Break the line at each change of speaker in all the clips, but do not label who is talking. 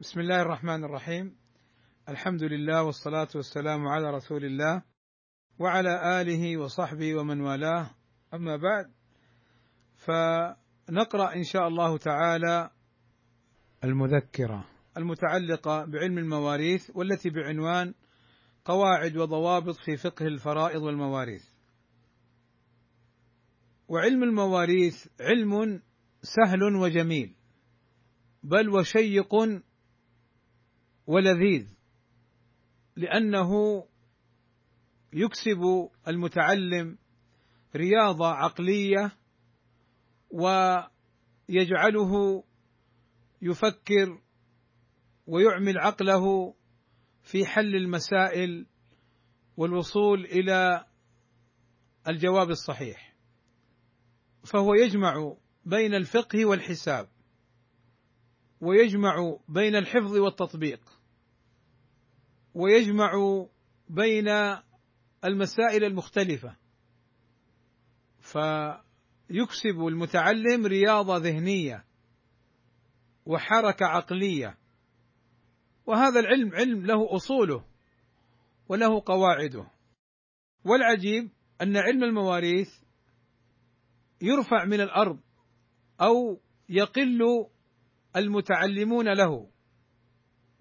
بسم الله الرحمن الرحيم. الحمد لله والصلاة والسلام على رسول الله وعلى آله وصحبه ومن والاه. أما بعد فنقرأ إن شاء الله تعالى المذكرة. المتعلقة بعلم المواريث والتي بعنوان قواعد وضوابط في فقه الفرائض والمواريث. وعلم المواريث علم سهل وجميل بل وشيق ولذيذ لأنه يكسب المتعلم رياضة عقلية ويجعله يفكر ويعمل عقله في حل المسائل والوصول إلى الجواب الصحيح. فهو يجمع بين الفقه والحساب ويجمع بين الحفظ والتطبيق. ويجمع بين المسائل المختلفة. فيكسب المتعلم رياضة ذهنية وحركة عقلية. وهذا العلم علم له أصوله وله قواعده. والعجيب أن علم المواريث يرفع من الأرض أو يقل المتعلمون له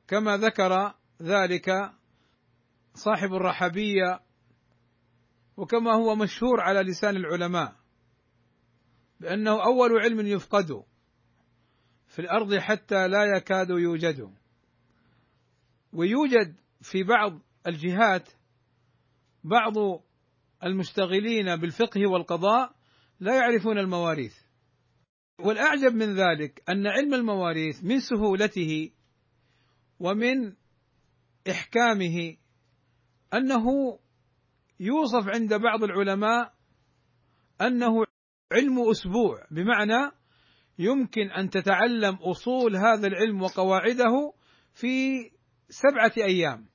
كما ذكر ذلك صاحب الرحبية وكما هو مشهور على لسان العلماء بأنه أول علم يفقد في الأرض حتى لا يكاد يوجد. ويوجد في بعض الجهات بعض المشتغلين بالفقه والقضاء لا يعرفون المواريث. والأعجب من ذلك أن علم المواريث من سهولته ومن إحكامه أنه يوصف عند بعض العلماء أنه علم أسبوع بمعنى يمكن أن تتعلم أصول هذا العلم وقواعده في سبعة أيام.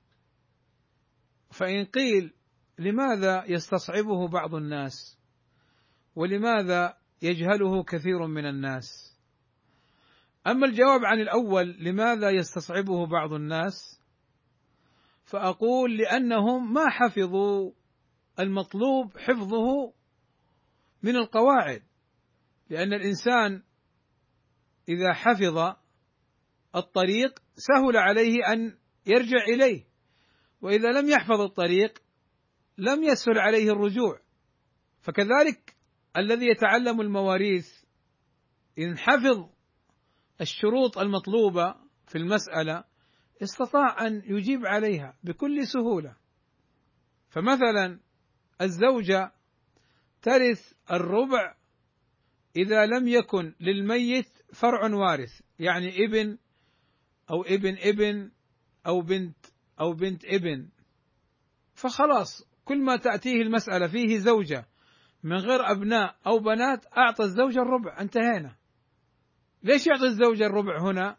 فإن قيل لماذا يستصعبه بعض الناس ولماذا يجهله كثير من الناس؟ أما الجواب عن الأول لماذا يستصعبه بعض الناس فأقول لأنهم ما حفظوا المطلوب حفظه من القواعد. لأن الإنسان إذا حفظ الطريق سهل عليه أن يرجع إليه وإذا لم يحفظ الطريق لم يسهل عليه الرجوع. فكذلك الذي يتعلم المواريث إن حفظ الشروط المطلوبة في المسألة استطاع أن يجيب عليها بكل سهولة. فمثلا الزوجة ترث الربع إذا لم يكن للميت فرع وارث يعني ابن أو ابن ابن أو بنت أو بنت ابن. فخلاص كل ما تأتيه المسألة فيه زوجة من غير أبناء أو بنات أعطى الزوجة الربع انتهينا. ليش يعطي الزوجة الربع هنا؟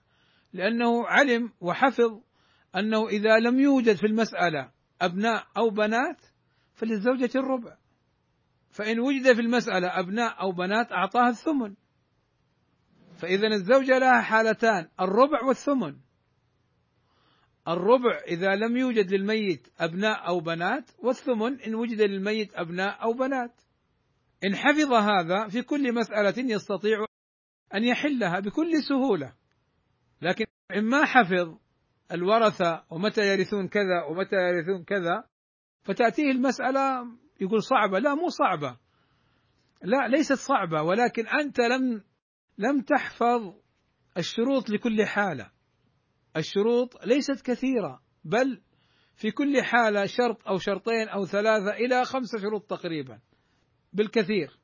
لأنه علم وحفظ أنه إذا لم يوجد في المسألة أبناء أو بنات فللزوجة الربع. فإن وجد في المسألة أبناء أو بنات أعطاها الثمن. فإذا الزوجة لها حالتان الربع والثمن. الربع إذا لم يوجد للميت أبناء أو بنات والثمن إن وجد للميت أبناء أو بنات. إن حفظ هذا في كل مسألة يستطيع أن يحلها بكل سهولة. إن ما حفظ الورثة ومتى يرثون كذا ومتى يرثون كذا فتأتيه المسألة يقول صعبة. لا مو صعبة. لا ليست صعبة ولكن أنت لم لم تحفظ الشروط لكل حالة. الشروط ليست كثيرة بل في كل حالة شرط أو شرطين أو ثلاثة إلى خمسة شروط تقريبا بالكثير.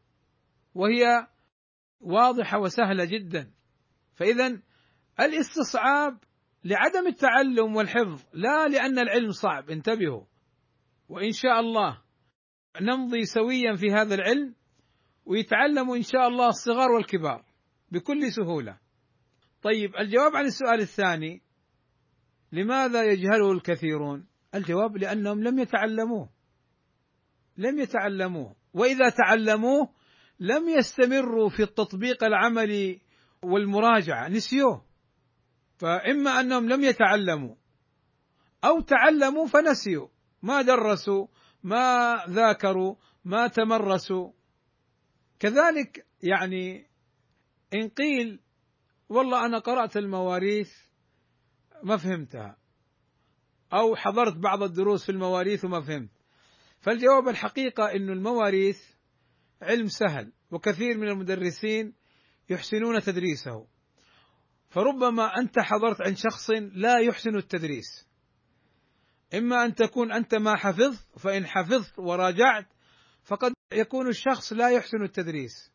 وهي واضحة وسهلة جدا. فاذا الاستصعاب لعدم التعلم والحفظ لا لأن العلم صعب انتبهوا. وإن شاء الله نمضي سويا في هذا العلم ويتعلم إن شاء الله الصغار والكبار بكل سهولة. طيب الجواب عن السؤال الثاني لماذا يجهله الكثيرون؟ الجواب لأنهم لم يتعلموه. لم يتعلموه. وإذا تعلموه لم يستمروا في التطبيق العملي والمراجعة نسيوه. فإما أنهم لم يتعلموا أو تعلموا فنسيوا ما درسوا ما ذاكروا ما تمرسوا. كذلك يعني إن قيل والله أنا قرأت المواريث ما فهمتها أو حضرت بعض الدروس في المواريث وما فهمت. فالجواب الحقيقة أن المواريث علم سهل وكثير من المدرسين يحسنون تدريسه. فربما أنت حضرت عند شخص لا يحسن التدريس. إما أن تكون أنت ما حفظت فإن حفظت وراجعت فقد يكون الشخص لا يحسن التدريس.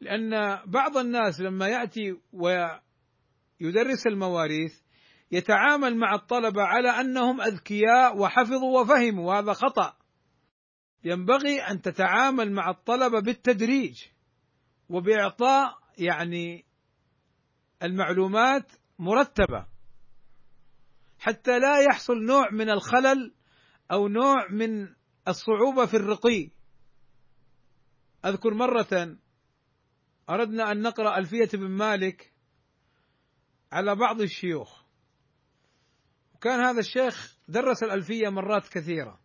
لأن بعض الناس لما يأتي ويدرس المواريث يتعامل مع الطلبة على أنهم أذكياء وحفظوا وفهموا وهذا خطأ. ينبغي أن تتعامل مع الطلبة بالتدريج وبإعطاء يعني المعلومات مرتبة. حتى لا يحصل نوع من الخلل أو نوع من الصعوبة في الرقي. أذكر مرة أردنا أن نقرأ ألفية بن مالك على بعض الشيوخ. وكان هذا الشيخ درس الألفية مرات كثيرة.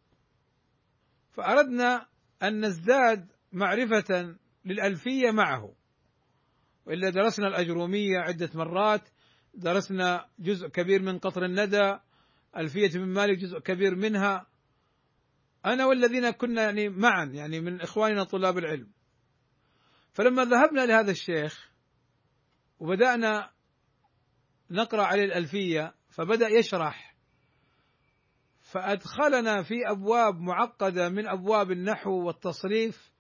فأردنا أن نزداد معرفة للألفية معه. وإلا درسنا الأجرومية عدة مرات درسنا جزء كبير من قطر الندى ألفية بن مالك جزء كبير منها. أنا والذين كنا يعني معا يعني من إخواننا طلاب العلم. فلما ذهبنا لهذا الشيخ وبدأنا نقرأ عليه الألفية فبدأ يشرح. فأدخلنا في أبواب معقدة من أبواب النحو والتصريف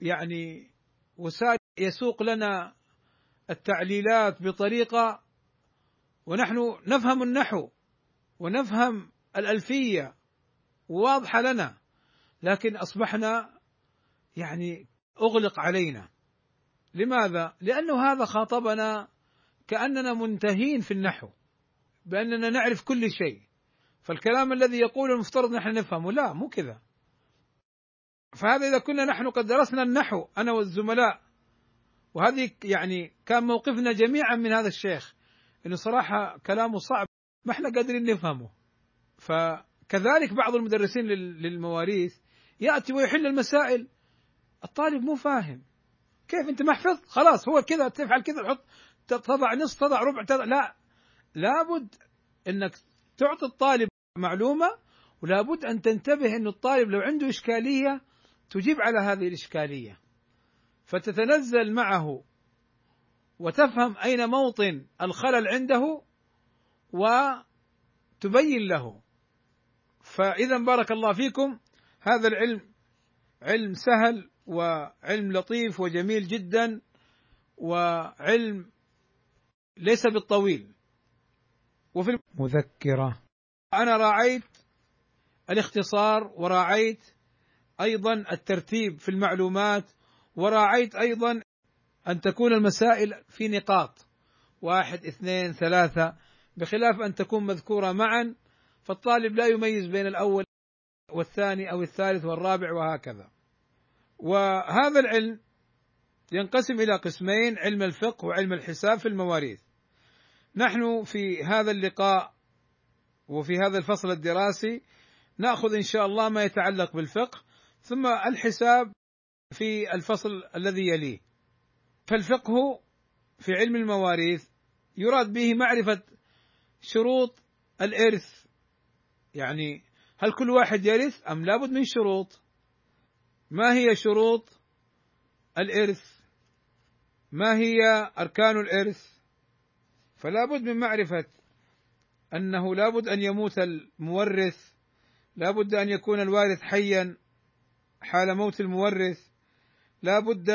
يعني وسار يسوق لنا التعليلات بطريقة ونحن نفهم النحو ونفهم الألفية واضحة لنا لكن أصبحنا يعني أغلق علينا. لماذا؟ لأنه هذا خاطبنا كأننا منتهين في النحو بأننا نعرف كل شيء. فالكلام الذي يقوله المفترض نحن نفهمه لا مو كذا. فهذا إذا كنا نحن قد درسنا النحو أنا والزملاء وهذه يعني كان موقفنا جميعا من هذا الشيخ إنه صراحة كلامه صعب ما إحنا قادرين نفهمه. فكذلك بعض المدرسين للمواريث يأتي ويحل المسائل. الطالب مو فاهم. كيف أنت ما حفظت؟ خلاص هو كذا تفعل كذا تحط تضع نص تضع ربع تضع لا. لابد إنك تعطي الطالب معلومة ولابد أن تنتبه انه الطالب لو عنده إشكالية تجيب على هذه الإشكالية. فتتنزل معه وتفهم أين موطن الخلل عنده وتبين له. فإذا بارك الله فيكم هذا العلم علم سهل وعلم لطيف وجميل جدا وعلم ليس بالطويل. وفي المذكرة أنا راعيت الاختصار وراعيت أيضا الترتيب في المعلومات وراعيت أيضا أن تكون المسائل في نقاط. واحد اثنين ثلاثة. بخلاف أن تكون مذكورة معا فالطالب لا يميز بين الأول والثاني أو الثالث والرابع وهكذا. وهذا العلم ينقسم إلى قسمين علم الفقه وعلم الحساب في المواريث. نحن في هذا اللقاء وفي هذا الفصل الدراسي نأخذ إن شاء الله ما يتعلق بالفقه ثم الحساب في الفصل الذي يليه. فالفقه في علم المواريث يراد به معرفة شروط الإرث. يعني هل كل واحد يرث أم لابد من شروط؟ ما هي شروط الإرث؟ ما هي أركان الإرث؟ فلا بد من معرفة أنه لابد أن يموت المورث لابد أن يكون الوارث حيا حال موت المورث. لا بد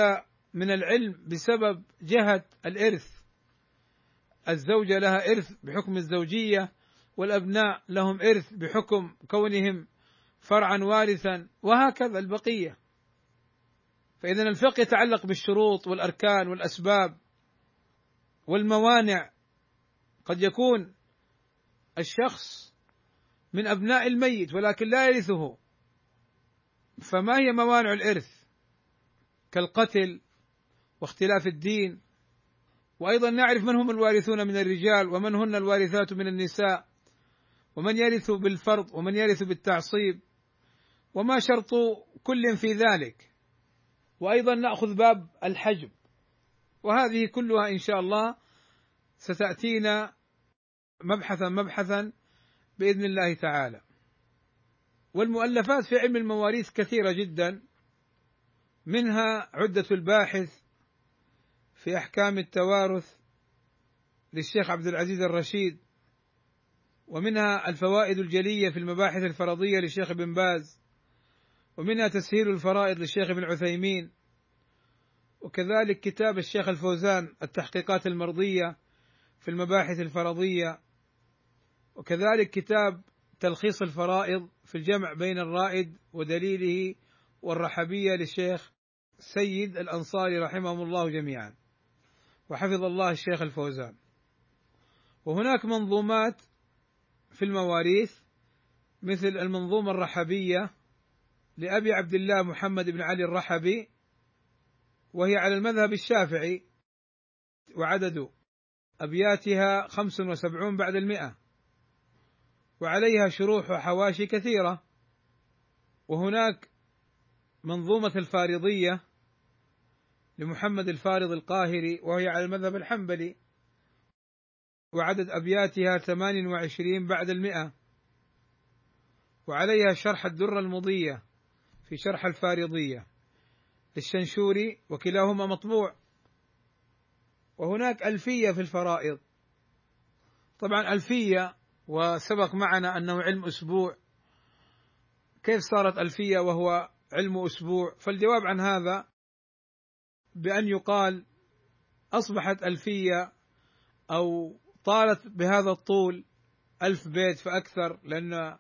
من العلم بسبب جهة الإرث. الزوجة لها إرث بحكم الزوجية والأبناء لهم إرث بحكم كونهم فرعا وارثا وهكذا البقية. فإذا الفقه يتعلق بالشروط والأركان والأسباب والموانع. قد يكون الشخص من أبناء الميت ولكن لا يرثه. فما هي موانع الإرث؟ كالقتل واختلاف الدين. وأيضا نعرف من هم الوارثون من الرجال ومن هن الوارثات من النساء. ومن يرث بالفرض ومن يرث بالتعصيب. وما شرط كل في ذلك. وأيضا نأخذ باب الحجب. وهذه كلها إن شاء الله ستأتينا مبحثا مبحثا بإذن الله تعالى. والمؤلفات في علم المواريث كثيرة جدا. منها عدة الباحث في أحكام التوارث للشيخ عبد العزيز الرشيد ومنها الفوائد الجلية في المباحث الفرضية للشيخ بن باز ومنها تسهيل الفرائض للشيخ ابن عثيمين وكذلك كتاب الشيخ الفوزان التحقيقات المرضية في المباحث الفرضية وكذلك كتاب تلخيص الفرائض في الجمع بين الرائد ودليله والرحبية للشيخ سيد الانصاري رحمهم الله جميعا. وحفظ الله الشيخ الفوزان. وهناك منظومات في المواريث مثل المنظومة الرحبية لأبي عبد الله محمد بن علي الرحبي وهي على المذهب الشافعي وعدد أبياتها خمس وسبعون بعد المئة. وعليها شروح وحواشي كثيرة. وهناك منظومة الفارضية لمحمد الفارض القاهري وهي على المذهب الحنبلي. وعدد أبياتها ثمان وعشرين بعد المئة. وعليها شرح الدرة المضية في شرح الفارضية. للشنشوري وكلاهما مطبوع. وهناك ألفية في الفرائض. طبعا ألفية وسبق معنا أنه علم أسبوع. كيف صارت ألفية وهو علم أسبوع؟ فالجواب عن هذا بأن يقال أصبحت ألفية أو طالت بهذا الطول ألف بيت فأكثر لأن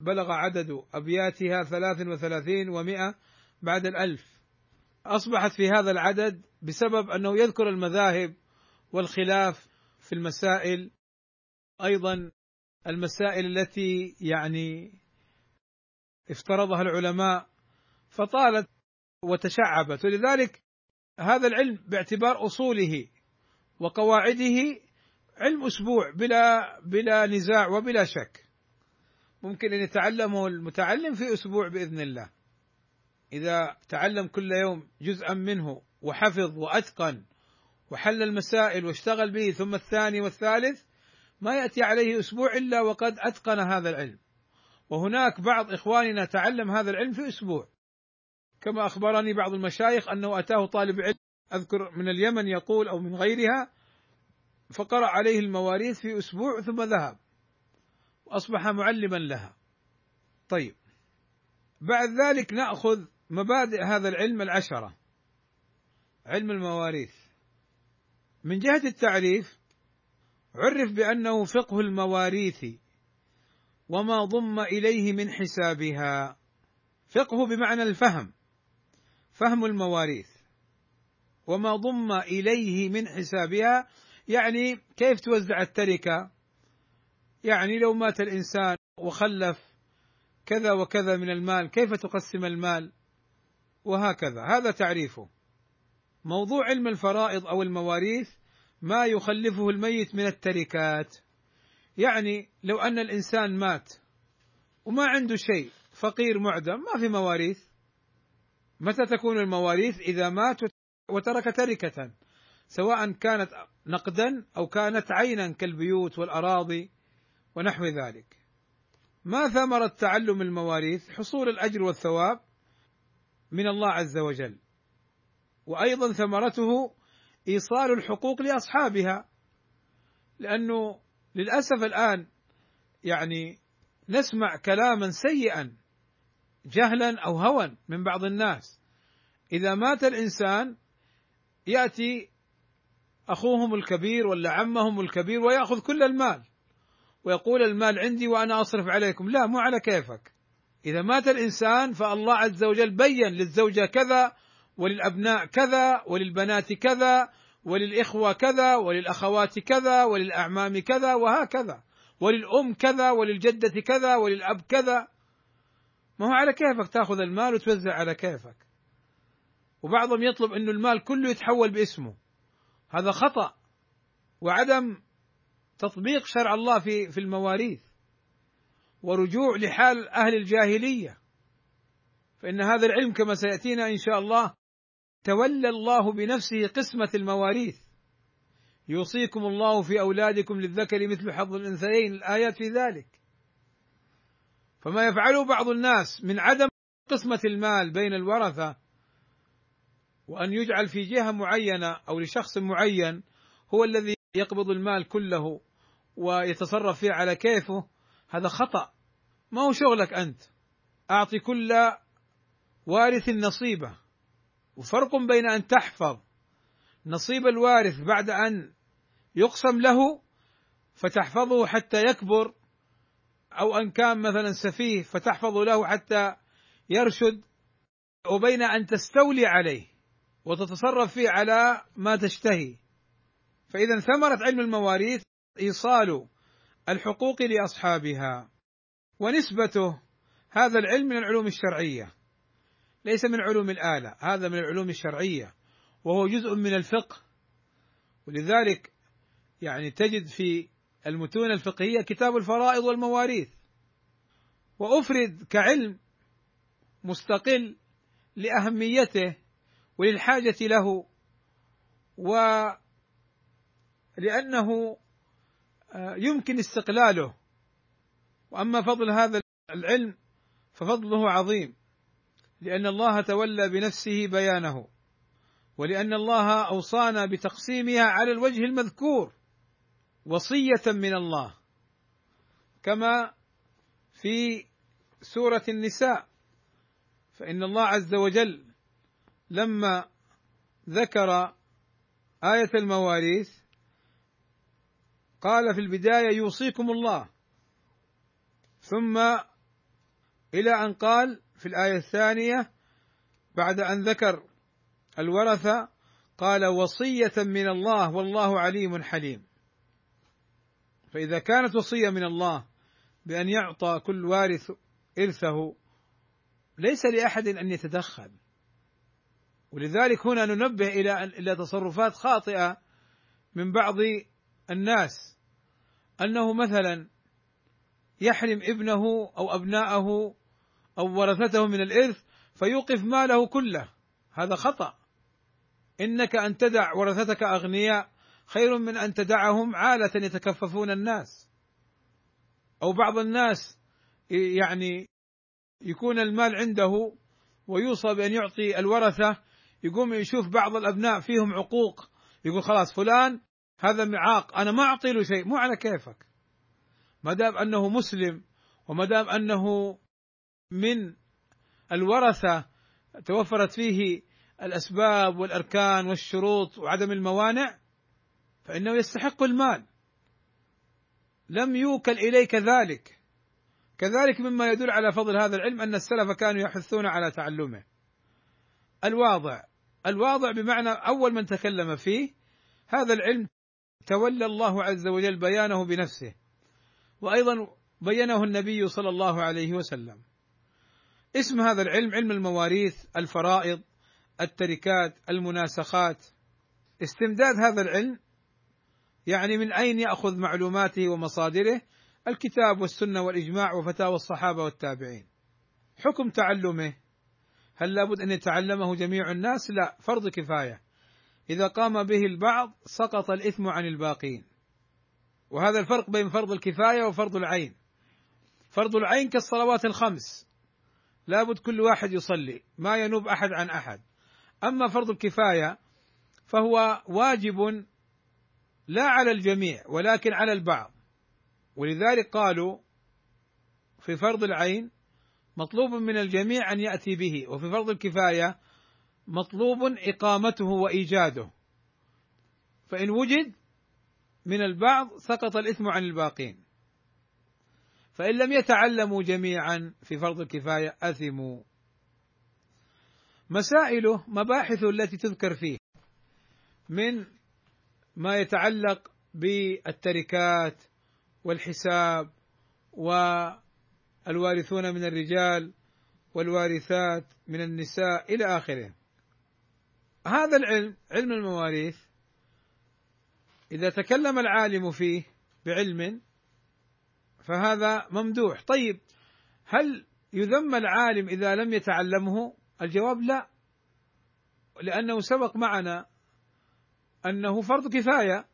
بلغ عدد أبياتها ثلاث وثلاثين ومائة بعد الألف. أصبحت في هذا العدد بسبب أنه يذكر المذاهب والخلاف في المسائل أيضا المسائل التي يعني افترضها العلماء فطالت وتشعبت ولذلك هذا العلم باعتبار أصوله وقواعده علم أسبوع بلا بلا نزاع وبلا شك. ممكن أن يتعلمه المتعلم في أسبوع بإذن الله. إذا تعلم كل يوم جزءا منه وحفظ وأتقن وحل المسائل واشتغل به ثم الثاني والثالث ما يأتي عليه أسبوع إلا وقد أتقن هذا العلم. وهناك بعض إخواننا تعلم هذا العلم في أسبوع. كما أخبرني بعض المشايخ أنه أتاه طالب علم أذكر من اليمن يقول أو من غيرها فقرأ عليه المواريث في أسبوع ثم ذهب وأصبح معلما لها. طيب. بعد ذلك نأخذ مبادئ هذا العلم العشرة. علم المواريث. من جهة التعريف عرف بأنه فقه المواريث وما ضم إليه من حسابها. فقه بمعنى الفهم. فهم المواريث وما ضم إليه من حسابها يعني كيف توزع التركة؟ يعني لو مات الإنسان وخلف كذا وكذا من المال كيف تقسم المال؟ وهكذا. هذا تعريفه. موضوع علم الفرائض أو المواريث ما يخلفه الميت من التركات. يعني لو أن الإنسان مات وما عنده شيء فقير معدم ما في مواريث. متى تكون المواريث إذا مات وترك تركة؟ سواء كانت نقدا أو كانت عينا كالبيوت والأراضي ونحو ذلك. ما ثمرة تعلم المواريث؟ حصول الأجر والثواب من الله عز وجل. وأيضا ثمرته إيصال الحقوق لأصحابها. لأنه للأسف الآن يعني نسمع كلاما سيئا جهلا أو هوى من بعض الناس. إذا مات الإنسان يأتي أخوهم الكبير ولا عمهم الكبير ويأخذ كل المال ويقول المال عندي وأنا أصرف عليكم، لا مو على كيفك. إذا مات الإنسان فالله عز وجل بين للزوجة كذا وللأبناء كذا وللبنات كذا وللإخوة كذا وللأخوات كذا وللأعمام كذا وهكذا. وللأم كذا وللجدة كذا وللأب كذا. ما هو على كيفك تاخذ المال وتوزع على كيفك. وبعضهم يطلب إنه المال كله يتحول باسمه. هذا خطأ وعدم تطبيق شرع الله في في المواريث ورجوع لحال أهل الجاهلية. فإن هذا العلم كما سيأتينا إن شاء الله تولى الله بنفسه قسمة المواريث. يوصيكم الله في أولادكم للذكر مثل حظ الأنثيين. الآيات في ذلك. فما يفعله بعض الناس من عدم قسمة المال بين الورثة وأن يجعل في جهة معينة أو لشخص معين هو الذي يقبض المال كله ويتصرف فيه على كيفه هذا خطأ. ما هو شغلك أنت؟ أعطي كل وارث نصيبه. وفرق بين أن تحفظ نصيب الوارث بعد أن يقسم له فتحفظه حتى يكبر أو أن كان مثلا سفيه فتحفظ له حتى يرشد وبين أن تستولي عليه وتتصرف فيه على ما تشتهي. فإذا ثمرة علم المواريث إيصال الحقوق لأصحابها ونسبته هذا العلم من العلوم الشرعية. ليس من علوم الآلة هذا من العلوم الشرعية وهو جزء من الفقه. ولذلك يعني تجد في المتون الفقهية كتاب الفرائض والمواريث. وأفرد كعلم مستقل لأهميته وللحاجة له ولأنه آه، يمكن استقلاله. وأما فضل هذا العلم ففضله عظيم لأن الله تولى بنفسه بيانه ولأن الله أوصانا بتقسيمها على الوجه المذكور. وصية من الله كما في سورة النساء فإن الله عز وجل لما ذكر آية المواريث قال في البداية يوصيكم الله. ثم إلى أن قال في الآية الثانية بعد أن ذكر الورثة قال وصية من الله والله عليم حليم. فإذا كانت وصية من الله بأن يعطى كل وارث إرثه ليس لأحد أن يتدخل. ولذلك هنا ننبه إلى إلى تصرفات خاطئة من بعض الناس. أنه مثلا يحرم ابنه أو أبناءه أو ورثته من الإرث فيوقف ماله كله. هذا خطأ. إنك أن تدع ورثتك أغنياء خير من أن تدعهم عالة يتكففون الناس. أو بعض الناس يعني يكون المال عنده ويوصى بأن يعطي الورثة يقوم يشوف بعض الأبناء فيهم عقوق يقول خلاص فلان هذا معاق أنا ما أعطي له شيء مو على كيفك. ما دام أنه مسلم وما دام أنه من الورثة توفرت فيه الأسباب والأركان والشروط وعدم الموانع فإنه يستحق المال. لم يوكل إليك ذلك. كذلك مما يدل على فضل هذا العلم أن السلف كانوا يحثون على تعلمه. الواضع الواضع بمعنى أول من تكلم فيه هذا العلم تولى الله عز وجل بيانه بنفسه وأيضا بينه النبي صلى الله عليه وسلم. اسم هذا العلم علم المواريث الفرائض التركات المناسخات. استمداد هذا العلم يعني من أين يأخذ معلوماته ومصادره؟ الكتاب والسنة والإجماع وفتاوى الصحابة والتابعين. حكم تعلمه. هل لابد أن يتعلمه جميع الناس؟ لا فرض كفاية. إذا قام به البعض سقط الإثم عن الباقين. وهذا الفرق بين فرض الكفاية وفرض العين. فرض العين كالصلوات الخمس. لابد كل واحد يصلي ما ينوب أحد عن أحد. أما فرض الكفاية فهو واجب لا على الجميع ولكن على البعض. ولذلك قالوا في فرض العين مطلوب من الجميع أن يأتي به وفي فرض الكفاية مطلوب إقامته وإيجاده. فإن وجد من البعض سقط الإثم عن الباقين. فإن لم يتعلموا جميعا في فرض الكفاية أثموا. مسائله مباحث التي تذكر فيه من ما يتعلق بالتركات والحساب والوارثون من الرجال والوارثات من النساء إلى آخره. هذا العلم علم المواريث إذا تكلم العالم فيه بعلم فهذا ممدوح طيب هل يذم العالم إذا لم يتعلمه الجواب لا لأنه سبق معنا أنه فرض كفاية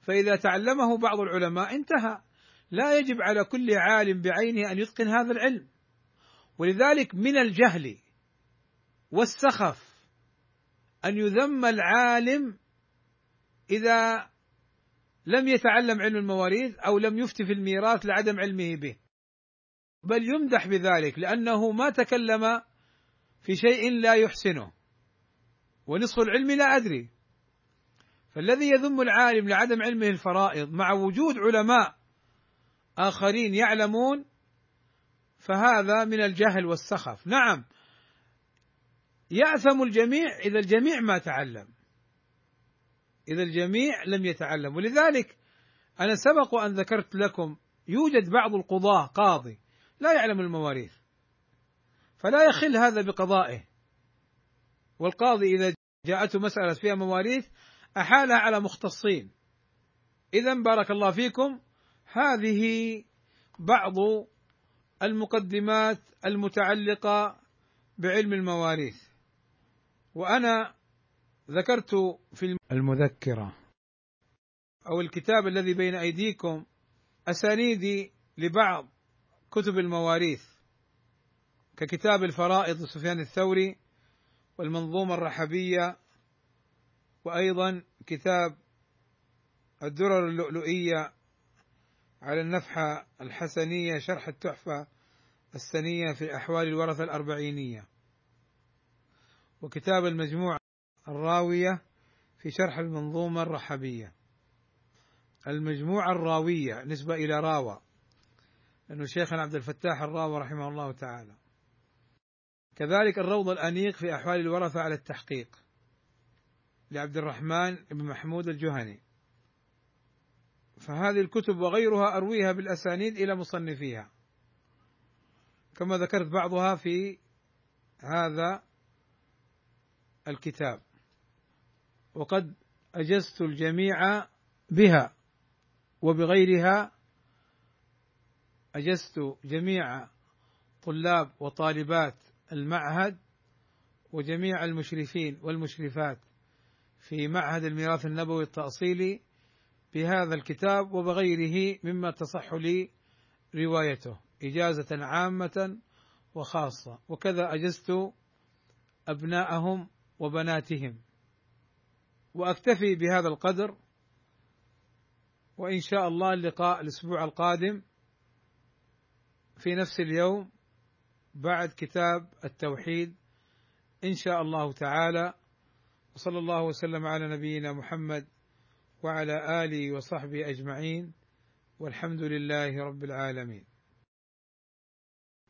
فإذا تعلمه بعض العلماء انتهى. لا يجب على كل عالم بعينه أن يتقن هذا العلم. ولذلك من الجهل والسخف أن يذم العالم إذا لم يتعلم علم المواريث أو لم يفتي في الميراث لعدم علمه به. بل يمدح بذلك لأنه ما تكلم في شيء لا يحسنه. ونصف العلم لا أدري. فالذي يذم العالم لعدم علمه الفرائض مع وجود علماء آخرين يعلمون فهذا من الجهل والسخف. نعم يأثم الجميع إذا الجميع ما تعلم. إذا الجميع لم يتعلم. ولذلك أنا سبق أن ذكرت لكم يوجد بعض القضاة قاضي لا يعلم المواريث فلا يخل هذا بقضائه. والقاضي إذا جاءته مسألة فيها مواريث أحالها على مختصين. إذا بارك الله فيكم. هذه بعض المقدمات المتعلقة بعلم المواريث. وأنا ذكرت في المذكرة أو الكتاب الذي بين أيديكم أسانيدي لبعض كتب المواريث ككتاب الفرائض لسفيان الثوري والمنظومة الرحبية وأيضا كتاب الدرر اللؤلؤية على النفحة الحسنية شرح التحفة السنية في أحوال الورثة الأربعينية. وكتاب المجموع الراوية في شرح المنظومة الرحبية المجموعة الراوية نسبة إلى راوى لأنه شيخنا عبد الفتاح الراوي رحمه الله تعالى. كذلك الروض الأنيق في أحوال الورثة على التحقيق. لعبد الرحمن بن محمود الجهني. فهذه الكتب وغيرها أرويها بالأسانيد إلى مصنفيها. كما ذكرت بعضها في هذا الكتاب. وقد أجزت الجميع بها وبغيرها أجزت جميع طلاب وطالبات المعهد وجميع المشرفين والمشرفات في معهد الميراث النبوي التأصيلي بهذا الكتاب وبغيره مما تصح لي روايته إجازة عامة وخاصة. وكذا أجزت أبناءهم وبناتهم. وأكتفي بهذا القدر وإن شاء الله اللقاء الأسبوع القادم في نفس اليوم بعد كتاب التوحيد إن شاء الله تعالى. وصلى الله وسلم على نبينا محمد وعلى آله وصحبه أجمعين والحمد لله رب العالمين.